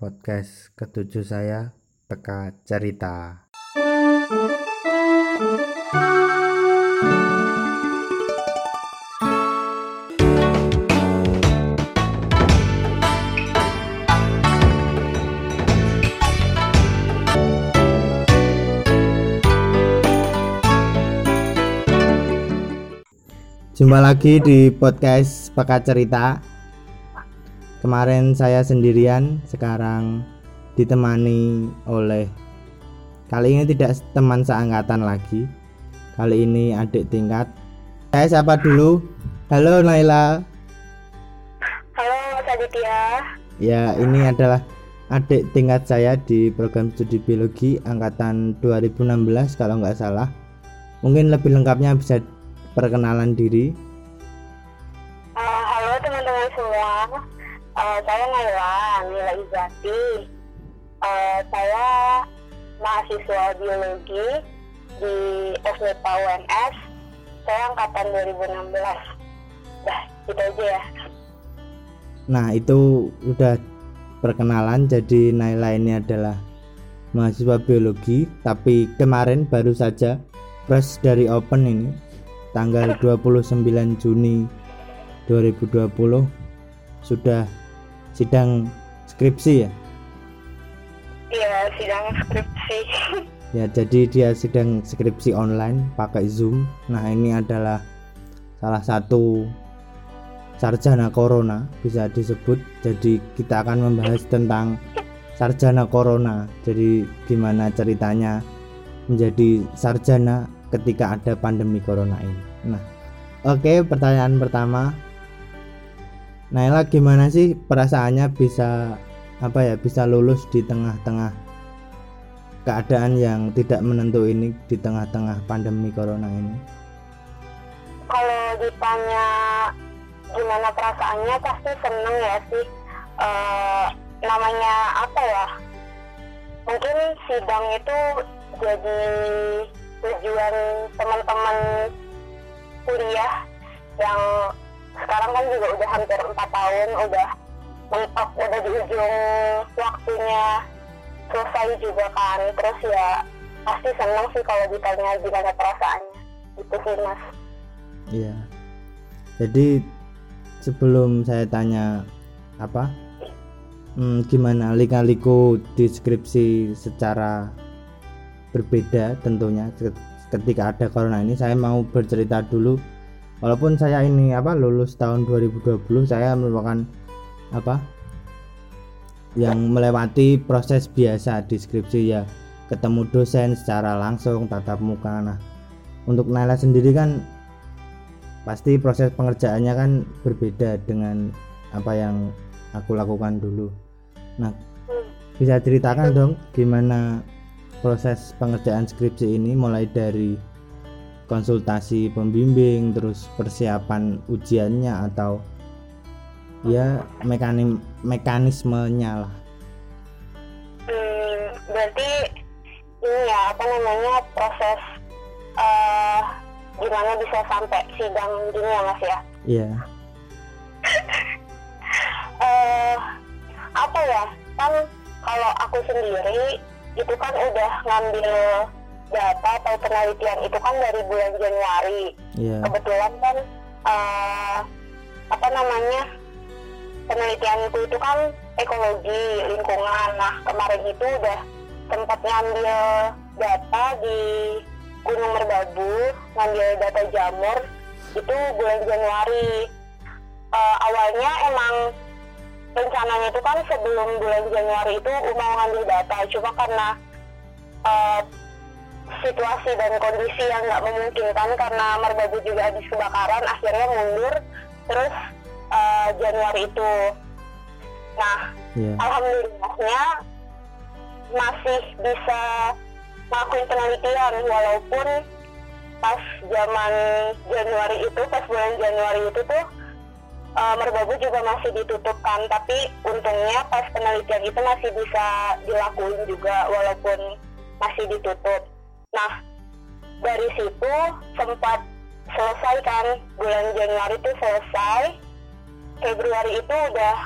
podcast ketujuh saya Teka Cerita. Jumpa lagi di podcast Peka Cerita. Kemarin saya sendirian, sekarang ditemani oleh kali ini tidak teman seangkatan lagi. Kali ini adik tingkat. Saya siapa dulu? Halo Naila. Halo Mas Aditya. Ya, ini adalah adik tingkat saya di program studi biologi angkatan 2016 kalau nggak salah. Mungkin lebih lengkapnya bisa perkenalan diri. Uh, saya Naila, Naila Izati. Uh, saya mahasiswa biologi di SMIPA UNS. Saya angkatan 2016. Dah, itu aja ya. Nah, itu udah perkenalan. Jadi Naila ini adalah mahasiswa biologi, tapi kemarin baru saja fresh dari open ini tanggal 29 Juni 2020 sudah sidang skripsi ya? Iya, sidang skripsi. ya jadi dia sidang skripsi online pakai zoom. Nah ini adalah salah satu sarjana corona bisa disebut. Jadi kita akan membahas tentang sarjana corona. Jadi gimana ceritanya menjadi sarjana ketika ada pandemi corona ini. Nah, oke okay, pertanyaan pertama, Naila gimana sih perasaannya bisa apa ya bisa lulus di tengah-tengah keadaan yang tidak menentu ini di tengah-tengah pandemi corona ini? Kalau ditanya gimana perasaannya pasti seneng ya sih. Uh, namanya apa ya? Mungkin sidang itu jadi tujuan teman-teman kuliah yang sekarang kan juga udah hampir empat tahun udah mentok udah di ujung waktunya selesai juga kan. Terus ya pasti seneng sih kalau ditanya gimana perasaannya. Itu sih mas. Iya. Jadi sebelum saya tanya apa? Hmm, gimana lika-liku deskripsi secara berbeda tentunya ketika ada corona ini saya mau bercerita dulu walaupun saya ini apa lulus tahun 2020 saya merupakan apa yang melewati proses biasa deskripsi ya. Ketemu dosen secara langsung tatap muka. Nah untuk Naila sendiri kan pasti proses pengerjaannya kan berbeda dengan apa yang aku lakukan dulu. Nah bisa ceritakan dong gimana proses pengerjaan skripsi ini mulai dari konsultasi pembimbing terus persiapan ujiannya atau ya mekanim mekanismenya lah. Hmm, berarti ini ya apa namanya proses uh, gimana bisa sampai sidang gini ya mas ya? Iya. Yeah. uh, apa ya? Kan kalau aku sendiri itu kan udah ngambil data atau penelitian itu kan dari bulan Januari. Yeah. Kebetulan kan uh, apa namanya penelitianku itu kan ekologi lingkungan. Nah kemarin itu udah sempat ngambil data di Gunung Merbabu, ngambil data jamur itu bulan Januari. Uh, awalnya emang rencananya itu kan sebelum bulan Januari itu mau ngambil data cuma karena uh, situasi dan kondisi yang nggak memungkinkan karena Merbabu juga habis kebakaran akhirnya mundur. Terus uh, Januari itu. Nah yeah. alhamdulillahnya masih bisa melakukan penelitian walaupun pas zaman Januari itu pas bulan Januari itu tuh uh, merbabu juga masih ditutup kan. Tapi untungnya pas penelitian itu masih bisa dilakuin juga walaupun masih ditutup nah dari situ sempat selesai kan bulan Januari itu selesai. Februari itu udah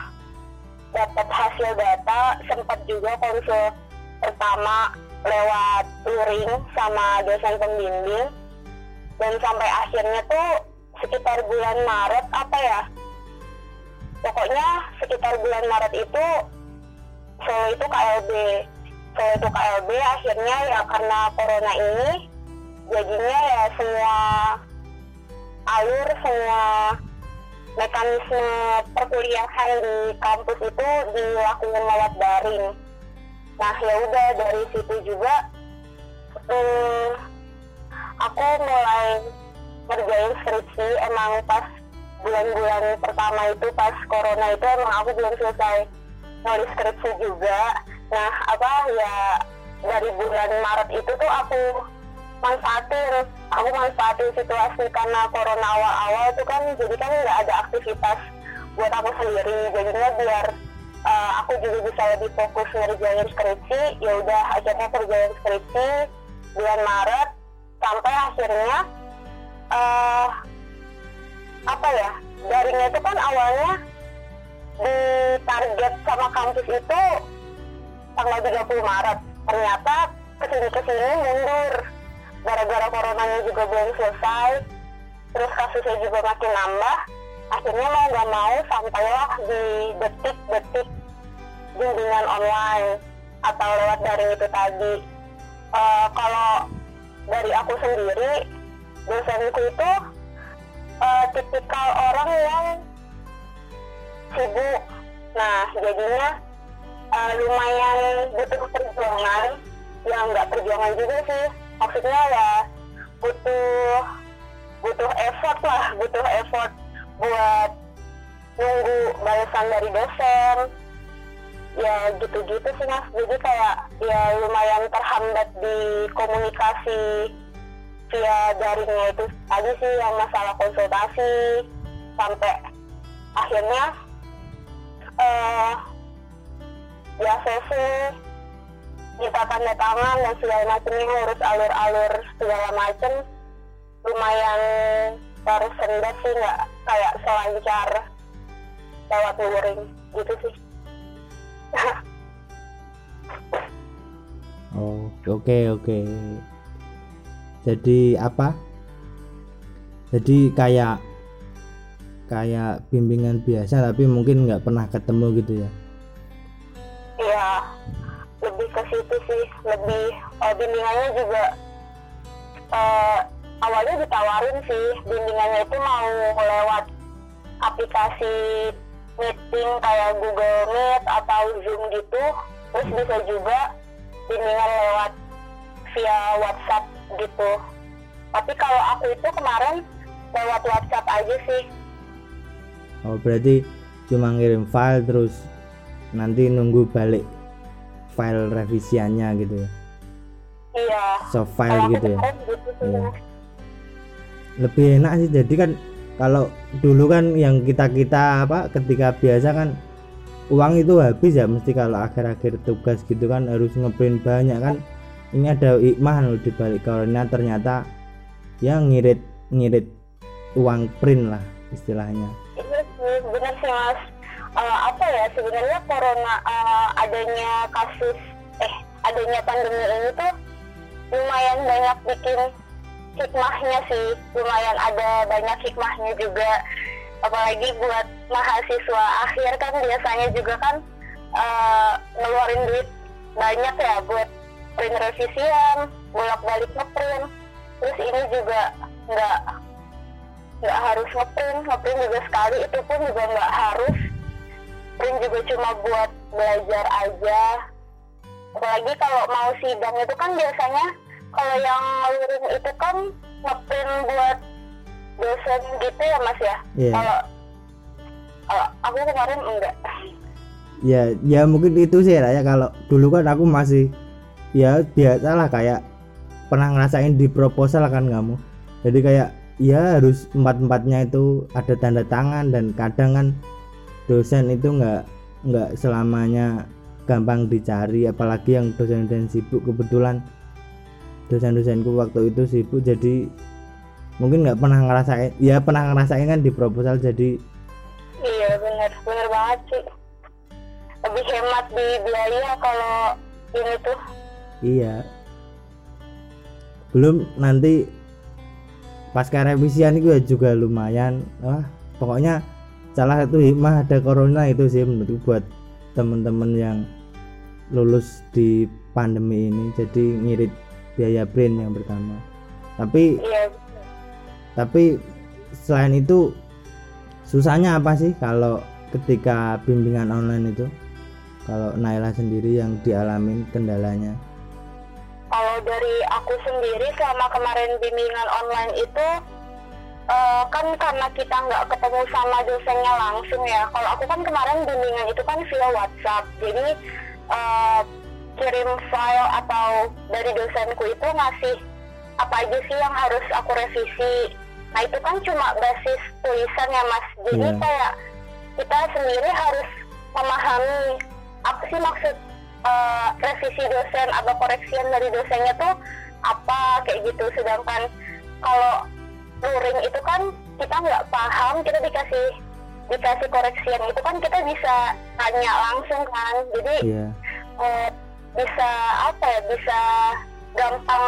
dapat hasil data sempat juga konsul pertama lewat luring sama dosen pembimbing. Dan sampai akhirnya tuh sekitar bulan Maret apa ya pokoknya sekitar bulan Maret itu Solo itu KLB Solo itu KLB akhirnya ya karena corona ini jadinya ya semua alur semua mekanisme perkuliahan di kampus itu dilakukan lewat daring. Nah ya udah dari situ juga hmm, aku mulai ngerjain skripsi. Emang pas bulan-bulan pertama itu pas corona itu emang aku belum selesai nulis skripsi juga nah apa ya dari bulan Maret itu tuh aku manfaatin aku manfaatin situasi karena corona awal-awal itu kan jadi kan nggak ada aktivitas buat aku sendiri. Jadinya biar uh, aku juga bisa lebih fokus ngerjain skripsi ya udah akhirnya kerjain skripsi bulan Maret sampai akhirnya uh, apa ya daringnya itu kan awalnya di target sama kampus itu tanggal 30 Maret. Ternyata ke sini ke sini mundur. Gara-gara coronanya juga belum selesai terus kasusnya juga makin nambah. Akhirnya mau nggak mau sampailah di detik-detik bimbingan online atau lewat daring itu tadi. Uh, kalau dari aku sendiri dosenku itu uh, tipikal orang yang sibuk. Nah jadinya uh, lumayan butuh perjuangan. Ya nggak perjuangan juga sih. Maksudnya ya butuh butuh effort lah. Butuh effort buat nunggu balasan dari dosen. Ya gitu-gitu sih mas. Jadi kayak ya lumayan terhambat di komunikasi via daringnya itu tadi sih yang masalah konsultasi. Sampai akhirnya uh, ya sesi minta tanda tangan dan segala macamnya ngurus alur-alur segala macam. Lumayan tersendat sih nggak kayak selancar lewat luring gitu sih. Oh oke okay, oke. Okay. jadi apa? Jadi kayak kayak bimbingan biasa tapi mungkin nggak pernah ketemu gitu ya iya lebih ke situ sih. Lebih uh, bimbingannya juga uh, awalnya ditawarin sih. Bimbingannya itu mau lewat aplikasi meeting kayak Google Meet atau Zoom gitu. Terus bisa juga bimbingan lewat via WhatsApp gitu. Tapi kalau aku itu kemarin lewat WhatsApp aja sih. Oh berarti cuma ngirim file terus nanti nunggu balik file revisiannya gitu ya. Iya. Soft file gitu ya. gitu iya. lebih enak sih jadi kan kalau dulu kan yang kita kita apa ketika biasa kan uang itu habis ya mesti kalau akhir-akhir tugas gitu kan harus ngeprint banyak kan. Ini ada hikmah loh di balik karena ternyata ya ngirit ngirit uang print lah istilahnya. Iya benar sih mas uh, apa ya sebenarnya corona uh, adanya kasus eh adanya pandemi ini tuh lumayan banyak bikin hikmahnya sih. Lumayan ada banyak hikmahnya juga. Apalagi buat mahasiswa akhir kan biasanya juga kan uh, ngeluarin duit banyak ya buat print revisian bolak balik ngeprint. Terus ini juga nggak nggak harus ngeprint. Ngeprint juga sekali itu pun juga nggak harus print juga cuma buat belajar aja. Apalagi kalau mau sidang itu kan biasanya kalau yang luring itu kan ngeprint buat dosen gitu ya mas ya? Yeah. kalau kalau aku kemarin enggak. Ya ya mungkin itu sih ya. Kalau dulu kan aku masih ya biasa lah kayak pernah ngerasain di proposal kan kamu. Jadi kayak ya harus empat empatnya itu ada tanda tangan dan kadang kan dosen itu nggak nggak selamanya gampang dicari apalagi yang dosen-dosen sibuk. Kebetulan dosen-dosenku waktu itu sibuk jadi mungkin nggak pernah ngerasain ya pernah ngerasain kan di proposal jadi iya benar benar banget sih. Hemat di biaya kalau ini tuh. Iya. Belum nanti pasca revisian itu juga lumayan. Wah pokoknya salah satu hikmah ada corona itu sih menurutku buat temen-temen yang lulus di pandemi ini. Jadi ngirit biaya print yang pertama. Tapi iya tapi selain itu susahnya apa sih kalau ketika bimbingan online itu? Kalau Naila sendiri yang dialamin kendalanya? Kalau dari aku sendiri selama kemarin bimbingan online itu eh, kan karena kita nggak ketemu sama dosennya langsung ya. Kalau aku kan kemarin bimbingan itu kan via WhatsApp. Jadi eh, kirim file atau dari dosenku itu ngasih apa aja sih yang harus aku revisi. Nah itu kan cuma basis tulisan ya mas. Jadi Iya. kayak kita sendiri harus memahami apa sih maksud eh, revisi dosen atau koreksian dari dosennya tuh apa kayak gitu. Sedangkan kalau luring itu kan kita nggak paham kita dikasih dikasih koreksian itu kan kita bisa tanya langsung kan. Jadi iya. eh, bisa apa ya bisa gampang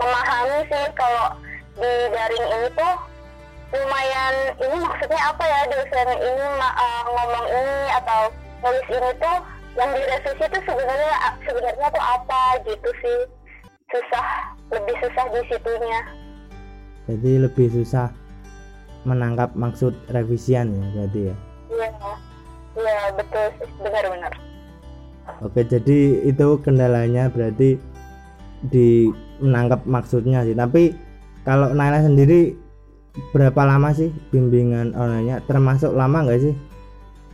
memahami sih kalau di daring ini tuh lumayan ini maksudnya apa ya dosen ini eh, ngomong ini atau nulis ini tuh yang direvisi tuh sebenarnya sebenarnya tuh apa gitu sih. Susah lebih susah di situnya jadi lebih susah menangkap maksud revisian ya berarti ya iya iya betul benar-benar Oke, jadi itu kendalanya berarti di menangkap maksudnya sih. Tapi kalau Naila sendiri berapa lama sih bimbingan online-nya? Termasuk lama nggak sih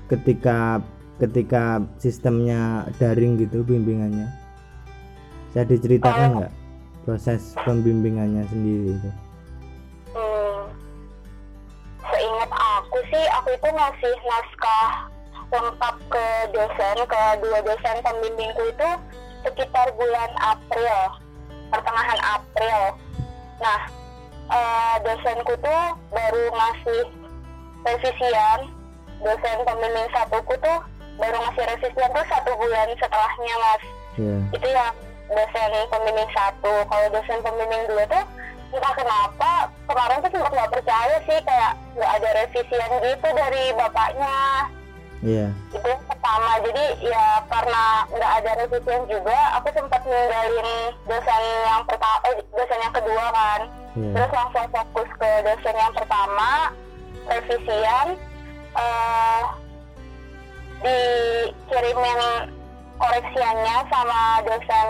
ketika ketika sistemnya daring gitu bimbingannya? Bisa diceritakan nggak proses pembimbingannya sendiri itu? Aku ngasih naskah lengkap ke dosen ke dua dosen pembimbingku itu sekitar bulan April pertengahan April. Nah eh, dosenku tuh baru ngasih revisian dosen pembimbing satuku tuh baru ngasih revisian tuh satu bulan setelahnya mas. Ya, itu yang dosen pembimbing satu. Kalau dosen pembimbing dua tuh entah kenapa kemarin tuh sempat nggak percaya sih kayak nggak ada revisian gitu dari bapaknya. Iya, itu yang pertama. Jadi ya karena nggak ada revisian juga aku sempat ninggalin dosen yang pertama eh, dosen yang kedua kan. Iya, terus langsung fokus ke dosen yang pertama revisian eh dikirimin koreksiannya sama dosen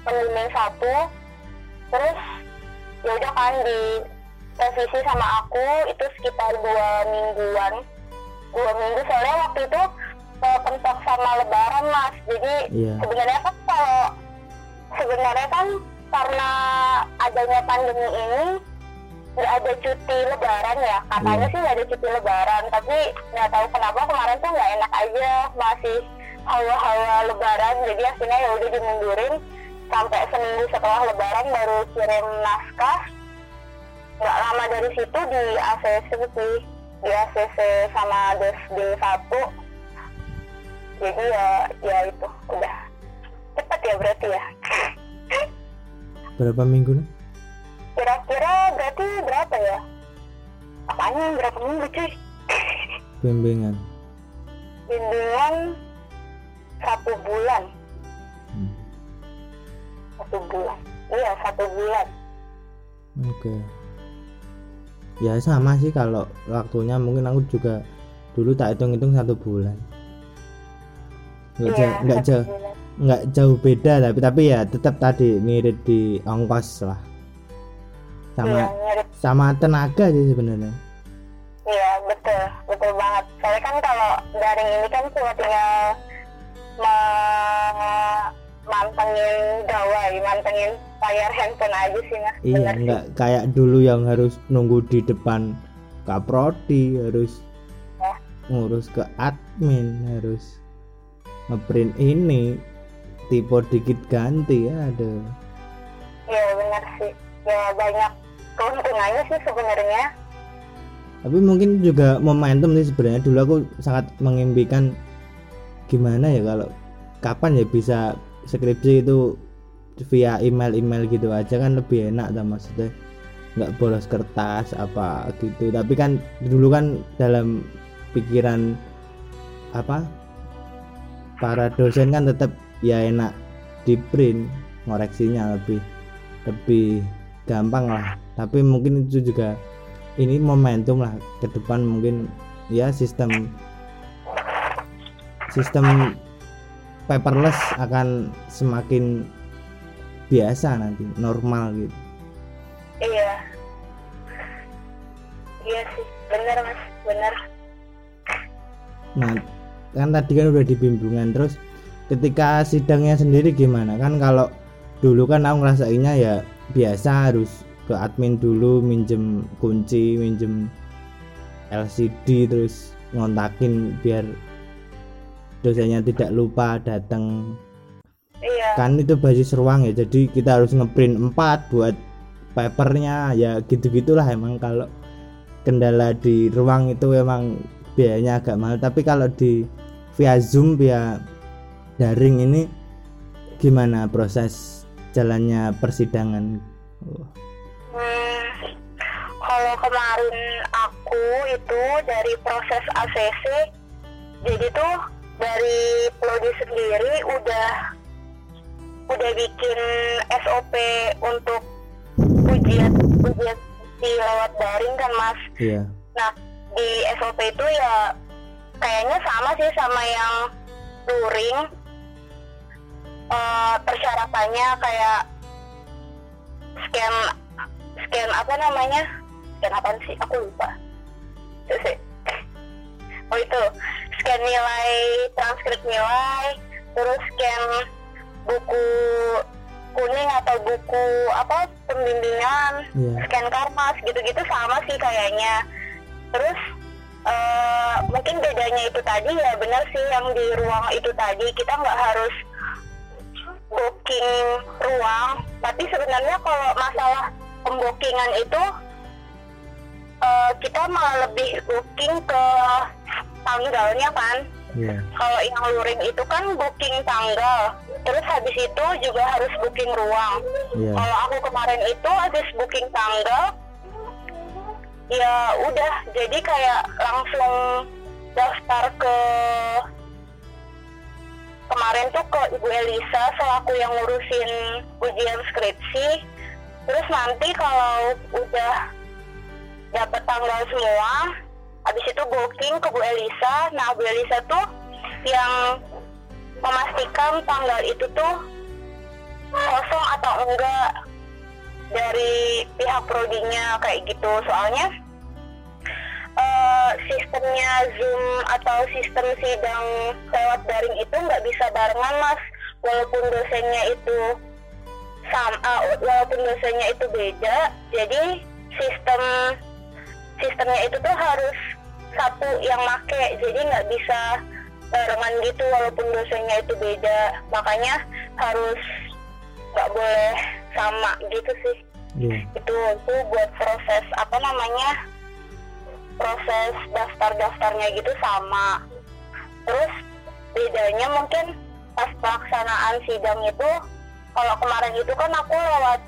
pembimbing satu. Terus ya udah kan di revisi sama aku itu sekitar dua mingguan. Dua minggu soalnya waktu itu eh, pentok sama lebaran mas. Jadi Iya. sebenarnya kan kalau sebenarnya kan karena adanya pandemi ini nggak ada cuti lebaran ya. Katanya Iya. sih nggak ada cuti lebaran tapi nggak tahu kenapa kemarin tuh nggak enak aja. Masih hawa-hawa lebaran jadi akhirnya ya udah dimundurin sampai seminggu setelah lebaran baru kirim naskah. Nggak lama dari situ di ACC sih di ACC sama Desbing satu. Jadi ya ya itu udah. Cepet ya berarti ya? Berapa minggu nih? kira-kira berarti berapa ya? Apanya? Berapa minggu cuy? Bimbingan. bimbingan satu bulan. Satu bulan iya satu bulan Oke. Ya sama sih kalau waktunya mungkin aku juga dulu tak hitung-hitung satu bulan. Nggak jauh, nggak jauh, nggak jauh beda tapi tapi ya tetap tadi ngirit di ongkos lah. Sama nyari sama tenaga sih sebenarnya. Iya betul betul banget. Soalnya kan kalau daring ini kan cuma tinggal me- mantengin gawai, mantengin layar handphone aja sih mas. Iya, Bener sih. nggak kayak dulu yang harus nunggu di depan kaprodi, harus Ya. ngurus ke admin, harus ngeprint ini, tipe dikit ganti ya ada. Iya benar sih. Ya banyak keuntungannya sih sebenarnya. Tapi mungkin juga momentum sih sebenarnya dulu aku sangat mengimpikan gimana ya kalau kapan ya bisa skripsi itu via email-email gitu aja kan lebih enak lah maksudnya. Nggak bolos kertas apa gitu. Tapi kan dulu kan dalam pikiran apa para dosen kan tetap ya enak di print ngoreksinya lebih lebih gampang lah. Tapi mungkin itu juga ini momentum lah ke depan mungkin ya sistem sistem paperless akan semakin biasa nanti normal gitu. Iya. Iya sih bener mas bener nah kan tadi kan udah di bimbingan terus ketika sidangnya sendiri gimana? Kan kalau dulu kan aku ngerasainnya ya biasa harus ke admin dulu minjem kunci minjem LCD terus ngontakin biar dosennya tidak lupa datang iya. Kan itu basis ruang ya jadi kita harus ngeprint 4 buat papernya. Ya gitu gitulah emang kalau kendala di ruang itu memang biayanya agak mahal. Tapi kalau di via zoom via daring ini gimana proses jalannya persidangan? Hmm, kalau kemarin aku itu dari proses ACC, jadi tuh dari prodi sendiri udah udah bikin SOP untuk ujian ujian di lewat daring kan mas. iya Nah di SOP itu ya kayaknya sama sih sama yang luring. Eh, persyaratannya kayak scan scan apa namanya scan apa sih aku lupa Tuh sih. oh itu scan nilai transkrip nilai terus scan buku kuning atau buku apa pembimbingan iya. scan karmas gitu-gitu sama sih kayaknya. Terus eh, mungkin bedanya itu tadi ya benar sih yang di ruang itu tadi kita nggak harus booking ruang. Tapi sebenarnya kalau masalah pembookingan itu eh, kita malah lebih booking ke tanggalnya kan. Iya. Kalau yang luring itu kan booking tanggal. Terus habis itu juga harus booking ruang. Iya. Kalau aku kemarin itu habis booking tanggal. Ya udah jadi kayak langsung daftar ke kemarin tuh ke Ibu Elisa selaku yang ngurusin ujian skripsi. Terus nanti kalau udah dapat tanggal semua habis itu booking ke Bu Elisa. Nah Bu Elisa tuh yang memastikan tanggal itu tuh kosong atau enggak dari pihak prodinya kayak gitu. Soalnya eh, sistemnya Zoom atau sistem sidang lewat daring itu nggak bisa barengan mas. Walaupun dosennya itu sama walaupun dosennya itu beda jadi sistem sistemnya itu tuh harus satu yang make jadi nggak bisa barengan gitu walaupun dosennya itu beda. Makanya harus nggak boleh sama gitu sih. Iya. Itu itu buat proses apa namanya proses daftar-daftarnya gitu sama. Terus bedanya mungkin pas pelaksanaan sidang itu kalau kemarin itu kan aku lewat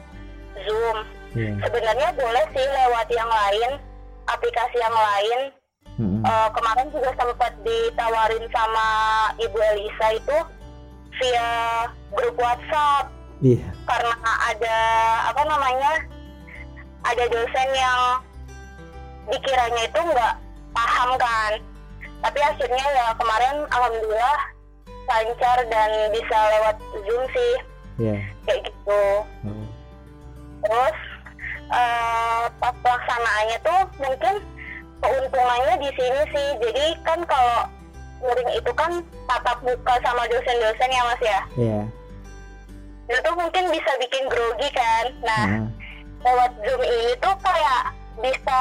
zoom. Iya. Sebenarnya boleh sih lewat yang lain aplikasi yang lain Mm-mm. Eh, kemarin juga sempat ditawarin sama Ibu Elisa itu via grup WhatsApp. Iya. Karena ada apa namanya ada dosen yang dikiranya itu nggak paham kan. Tapi akhirnya ya kemarin alhamdulillah lancar dan bisa lewat zoom sih. Iya. Kayak gitu. Oh. terus eh, pas pelaksanaannya tuh mungkin keuntungannya di sini sih. Jadi kan kalau muring itu kan tatap muka sama dosen-dosen ya mas ya? Iya. Itu tuh mungkin bisa bikin grogi kan? Nah Heeh. lewat zoom ini tuh kayak bisa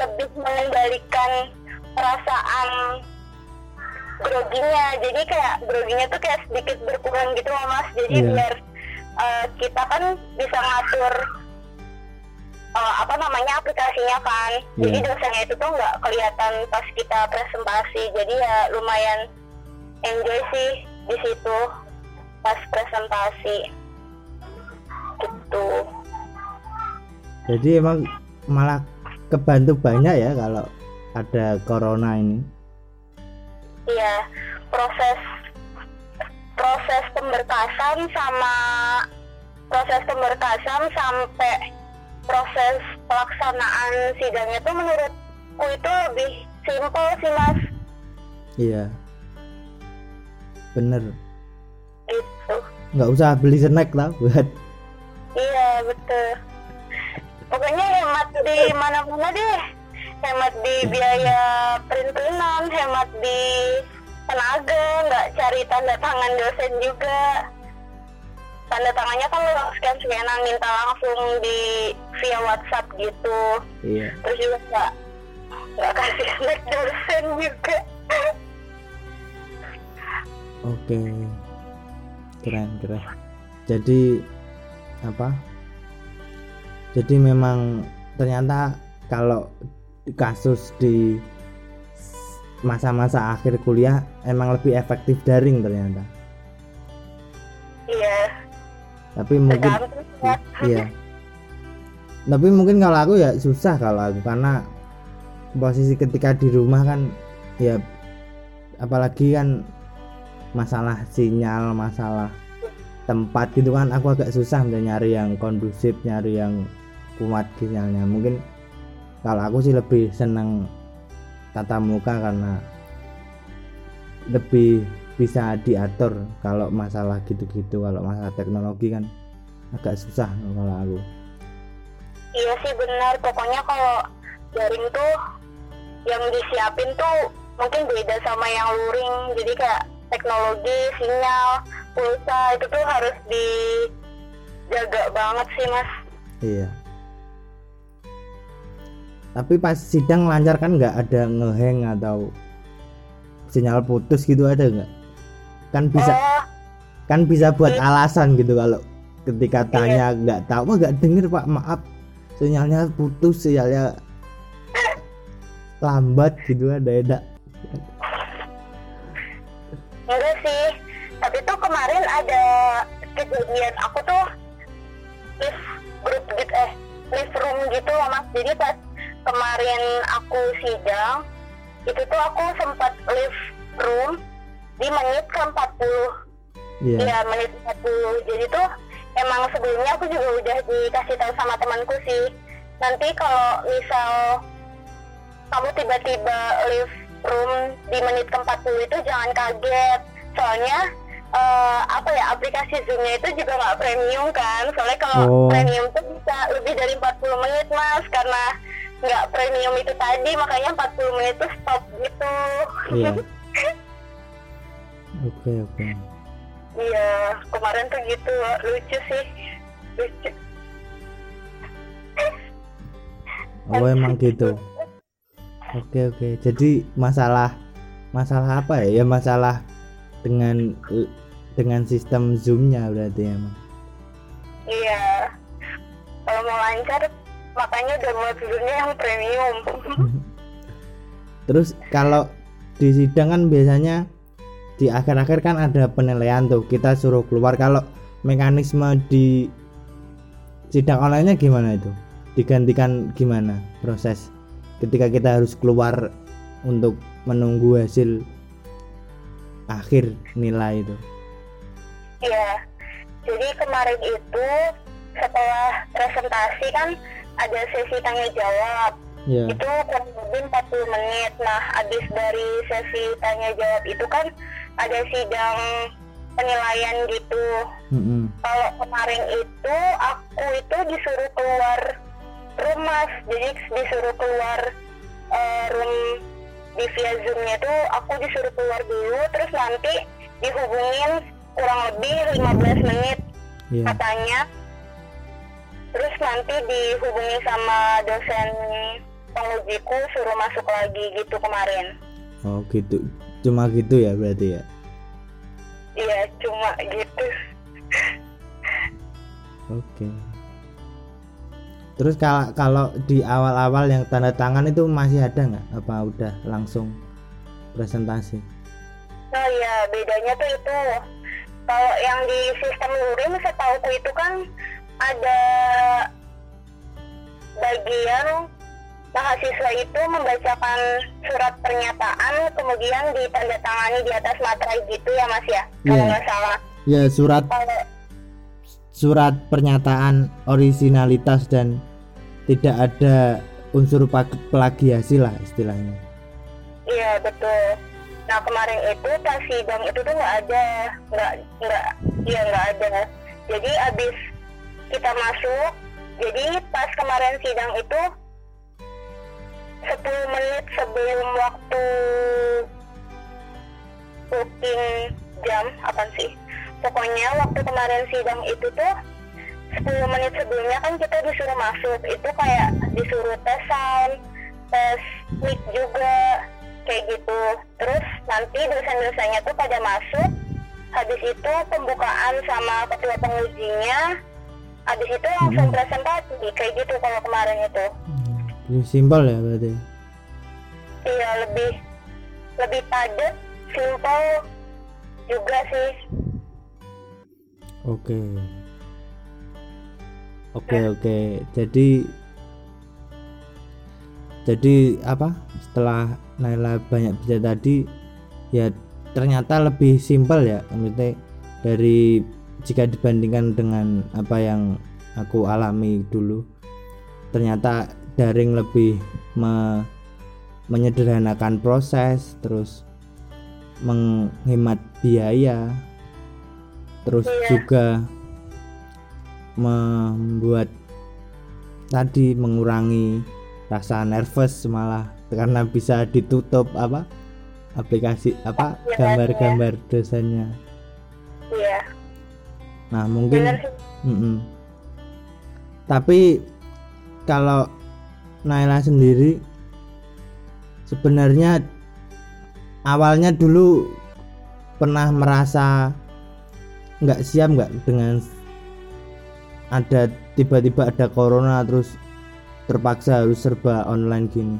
lebih mengendalikan perasaan groginya. Jadi kayak groginya tuh kayak sedikit berkurang gitu loh mas. Jadi Iya. biar eh, kita kan bisa ngatur eh, apa namanya aplikasinya kan. Jadi Iya. dosennya itu tuh nggak kelihatan pas kita presentasi. Jadi ya lumayan enjoy sih di situ pas presentasi. Gitu. Jadi emang malah kebantu banyak ya kalau ada corona ini. Iya proses proses pemberkasan sama proses pemberkasan sampai proses pelaksanaan sidangnya tuh menurutku itu lebih simpel sih mas. Iya. Bener. Gitu. Nggak usah beli snack lah buat. Iya betul. Pokoknya hemat di mana-mana deh. Hemat di biaya perintilan hemat di tenaga nggak cari tanda tangan dosen juga tanda tangannya kan lo scan scanan minta langsung di via WhatsApp gitu. Iya. Terus juga nggak nggak kasih snack dosen juga. Oke. Keren keren. Jadi apa? Jadi memang ternyata kalau kasus di masa-masa akhir kuliah emang lebih efektif daring ternyata tapi mungkin ya. Iya. Tapi mungkin kalau aku ya susah kalau aku karena posisi ketika di rumah kan ya apalagi kan masalah sinyal masalah tempat gitu kan aku agak susah untuk nyari yang kondusif nyari yang kuat sinyalnya. Mungkin kalau aku sih lebih seneng tatap muka karena lebih bisa diatur kalau masalah gitu-gitu kalau masalah teknologi kan agak susah kalau aku Iya sih benar, pokoknya kalau daring tuh yang disiapin tuh mungkin beda sama yang luring. Jadi kayak teknologi, sinyal, pulsa itu tuh harus dijaga banget sih mas. iya tapi pas sidang lancar kan nggak ada ngeheng atau sinyal putus gitu ada nggak kan bisa Oh, kan bisa buat alasan gitu kalau ketika tanya nggak tahu "Wah, nggak denger pak. Maaf. Sinyalnya putus sinyalnya lambat gitu ada ada enggak sih. Tapi tuh kemarin ada kejadian. Aku tuh live group gitu eh live room gitu loh mas. Jadi pas kemarin aku sidang itu tuh aku sempat live room di menit ke 40 iya. Iya menit 40 Jadi tuh emang sebelumnya aku juga udah dikasih tahu sama temanku sih. Nanti kalau misal kamu tiba-tiba leave room di menit ke 40 itu jangan kaget. Soalnya eh, apa ya aplikasi Zoom-nya itu juga nggak premium kan? Soalnya kalau Oh. premium tuh bisa lebih dari 40 menit mas. Karena nggak premium itu tadi makanya 40 menit tuh stop gitu. Iya oke oke. Iya, kemarin tuh gitu lucu sih, lucu. oh emang gitu. Oke oke. Jadi masalah masalah apa ya? Ya masalah dengan dengan sistem zoomnya berarti emang. Iya, kalau mau lancar makanya download dulunya yang premium. Terus kalau di sidang kan biasanya di akhir-akhir kan ada penilaian tuh kita suruh keluar kalau mekanisme di sidang online-nya gimana itu? Digantikan gimana proses ketika kita harus keluar untuk menunggu hasil akhir nilai itu? Iya, jadi kemarin itu setelah presentasi kan ada sesi tanya jawab. Ya. Itu kurang lebih 40 menit. Nah, habis dari sesi tanya jawab itu kan ada sidang penilaian gitu. Mm-mm. kalau kemarin itu aku itu disuruh keluar rumah jadi disuruh keluar eh, room di via zoomnya tuh aku disuruh keluar dulu terus nanti dihubungin kurang lebih 15 menit Iya. katanya terus nanti dihubungi sama dosen pengujiku suruh masuk lagi gitu kemarin Oh gitu. Cuma gitu ya berarti ya. iya cuma gitu Oke. Terus kalau kalau di awal-awal yang tanda tangan itu masih ada nggak? Apa udah langsung presentasi? Oh iya, bedanya tuh itu. Kalau yang di sistem luring setauku itu kan ada bagian mahasiswa itu membacakan surat pernyataan kemudian ditandatangani di atas materai gitu ya Mas ya. Kalau Iya. nggak salah. ya surat Kalau surat pernyataan originalitas dan tidak ada unsur plagiasi lah istilahnya Iya betul. Nah kemarin itu pas sidang itu tuh nggak ada, nggak nggak, iya nggak ada. Jadi abis kita masuk, jadi pas kemarin sidang itu 10 menit sebelum waktu booking jam apa sih? Pokoknya waktu kemarin sidang itu tuh 10 menit sebelumnya kan kita disuruh masuk itu kayak disuruh tes sound, tes mic juga kayak gitu. Terus nanti dosen-dosennya tuh pada masuk. Habis itu pembukaan sama ketua pengujinya. Habis itu langsung Mm-mm. presentasi kayak gitu kalau kemarin itu. Lebih simpel ya berarti? Iya lebih lebih padat, simple juga sih. oke. Oke oke. Jadi jadi apa? Setelah Naila banyak baca tadi ya ternyata lebih simpel ya maksudnya dari jika dibandingkan dengan apa yang aku alami dulu ternyata daring lebih me- menyederhanakan proses terus menghemat biaya terus Iya. juga membuat tadi mengurangi rasa nervous malah karena bisa ditutup apa aplikasi apa Aplikasinya. gambar-gambar dosennya Iya, nah mungkin sih. Mm-mm. Tapi kalau Naila sendiri sebenarnya awalnya dulu pernah merasa nggak siap nggak dengan ada tiba-tiba ada corona terus terpaksa harus serba online gini.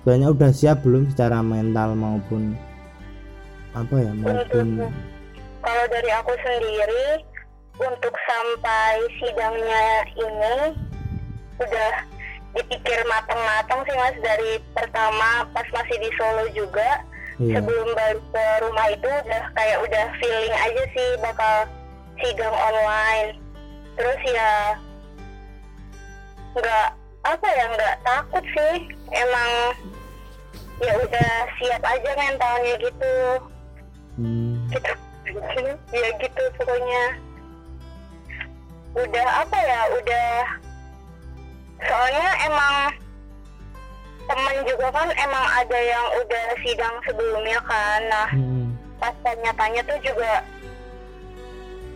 Sebenarnya udah siap belum secara mental maupun apa ya maupun Kalau dari aku sendiri untuk sampai sidangnya ini udah dipikir matang-matang sih mas dari pertama pas masih di Solo juga. Iya. Sebelum balik ke rumah itu udah kayak udah feeling aja sih bakal sidang online. Terus ya nggak apa ya nggak takut sih. Emang ya udah siap aja mentalnya gitu. Hmm, gitu. Ya gitu pokoknya. Udah apa ya udah soalnya emang temen juga kan emang ada yang udah sidang sebelumnya kan. Nah hmm, pas tanya-tanya tuh juga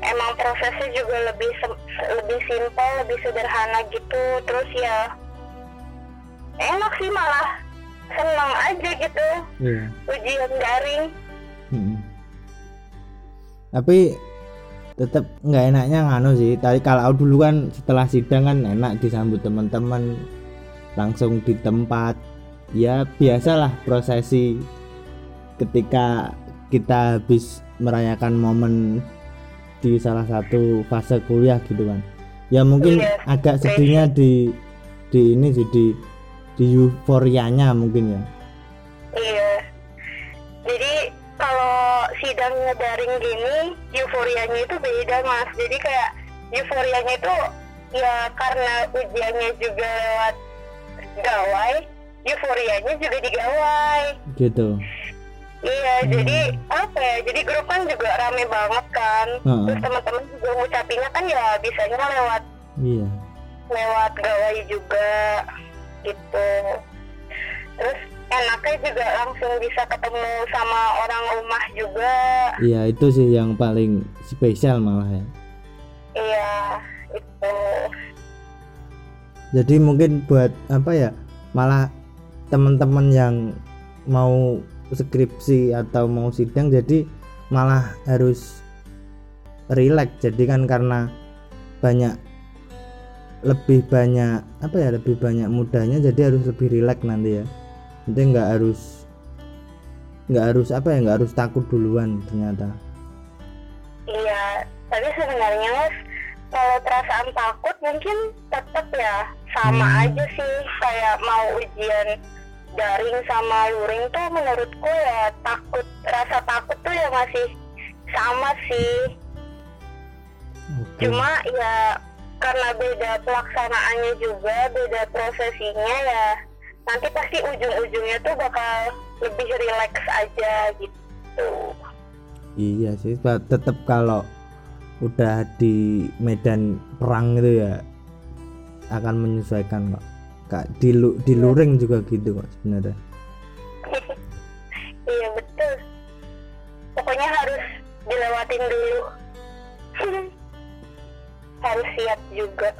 emang prosesnya juga lebih lebih simpel lebih sederhana gitu. Terus ya enak sih malah. Seneng aja gitu. Iya. ujian daring. Mm-mm. Tapi tetap nggak enaknya nganu sih. Tadi kalau dulu kan setelah sidang kan enak disambut teman-teman langsung di tempat. Ya biasalah prosesi ketika kita habis merayakan momen di salah satu fase kuliah gitu kan. Ya mungkin Iya, agak sedihnya di di ini sih di di euforianya mungkin ya. Iya. Sidangnya daring gini, euforianya itu beda mas. Jadi kayak euforianya itu ya karena ujiannya juga lewat gawai, euforianya juga di gawai. Gitu. Iya, jadi apa ya? Jadi grup kan juga rame banget kan. Heeh. Terus teman-teman juga ngucapinnya kan ya bisanya lewat Iya. lewat gawai juga gitu terus enaknya juga langsung bisa ketemu sama orang rumah juga. Iya itu sih yang paling spesial malah ya. iya itu. Jadi mungkin buat apa ya malah teman-teman yang mau skripsi atau mau sidang jadi malah harus rileks jadi kan karena banyak lebih banyak apa ya lebih banyak mudahnya jadi harus lebih rileks nanti ya nanti nggak harus nggak harus apa ya nggak harus takut duluan ternyata iya tapi sebenarnya mas kalau perasaan takut mungkin tetap ya sama Hmm. aja sih kayak mau ujian daring sama luring tuh menurutku ya takut rasa takut tuh ya masih sama sih Oke. cuma ya karena beda pelaksanaannya juga beda prosesinya ya nanti pasti ujung-ujungnya tuh bakal lebih rileks aja gitu. Iya sih tetap kalau udah di medan perang itu ya akan menyesuaikan kok kak di di luring juga gitu kok sebenarnya. Iya betul. Pokoknya harus dilewatin dulu. Harus siap juga.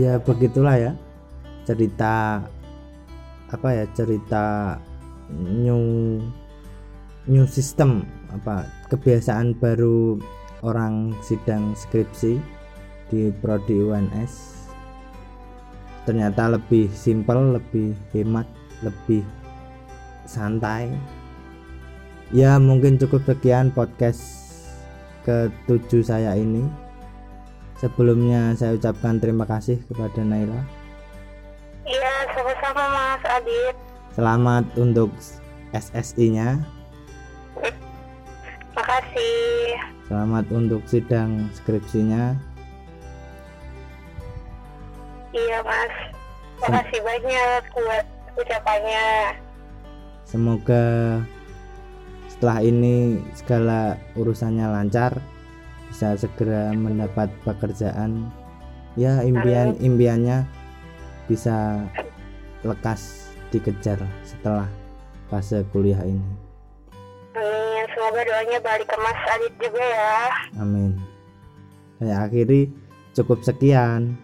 Ya begitulah ya cerita apa ya cerita new new system apa kebiasaan baru orang sidang skripsi di prodi UNS ternyata lebih simpel lebih hemat lebih santai. Ya mungkin cukup sekian podcast ketujuh saya ini. Sebelumnya saya ucapkan terima kasih kepada Naila sama-sama mas Adit. Selamat untuk SSI nya makasih. Selamat untuk sidang skripsinya. Iya mas. Makasih banyak buat ucapannya. Semoga setelah ini segala urusannya lancar Bisa segera mendapat pekerjaan. Ya impian impiannya bisa lekas dikejar setelah fase kuliah ini Amin. Semoga doanya balik ke Mas Adit juga ya. Amin Saya akhiri cukup sekian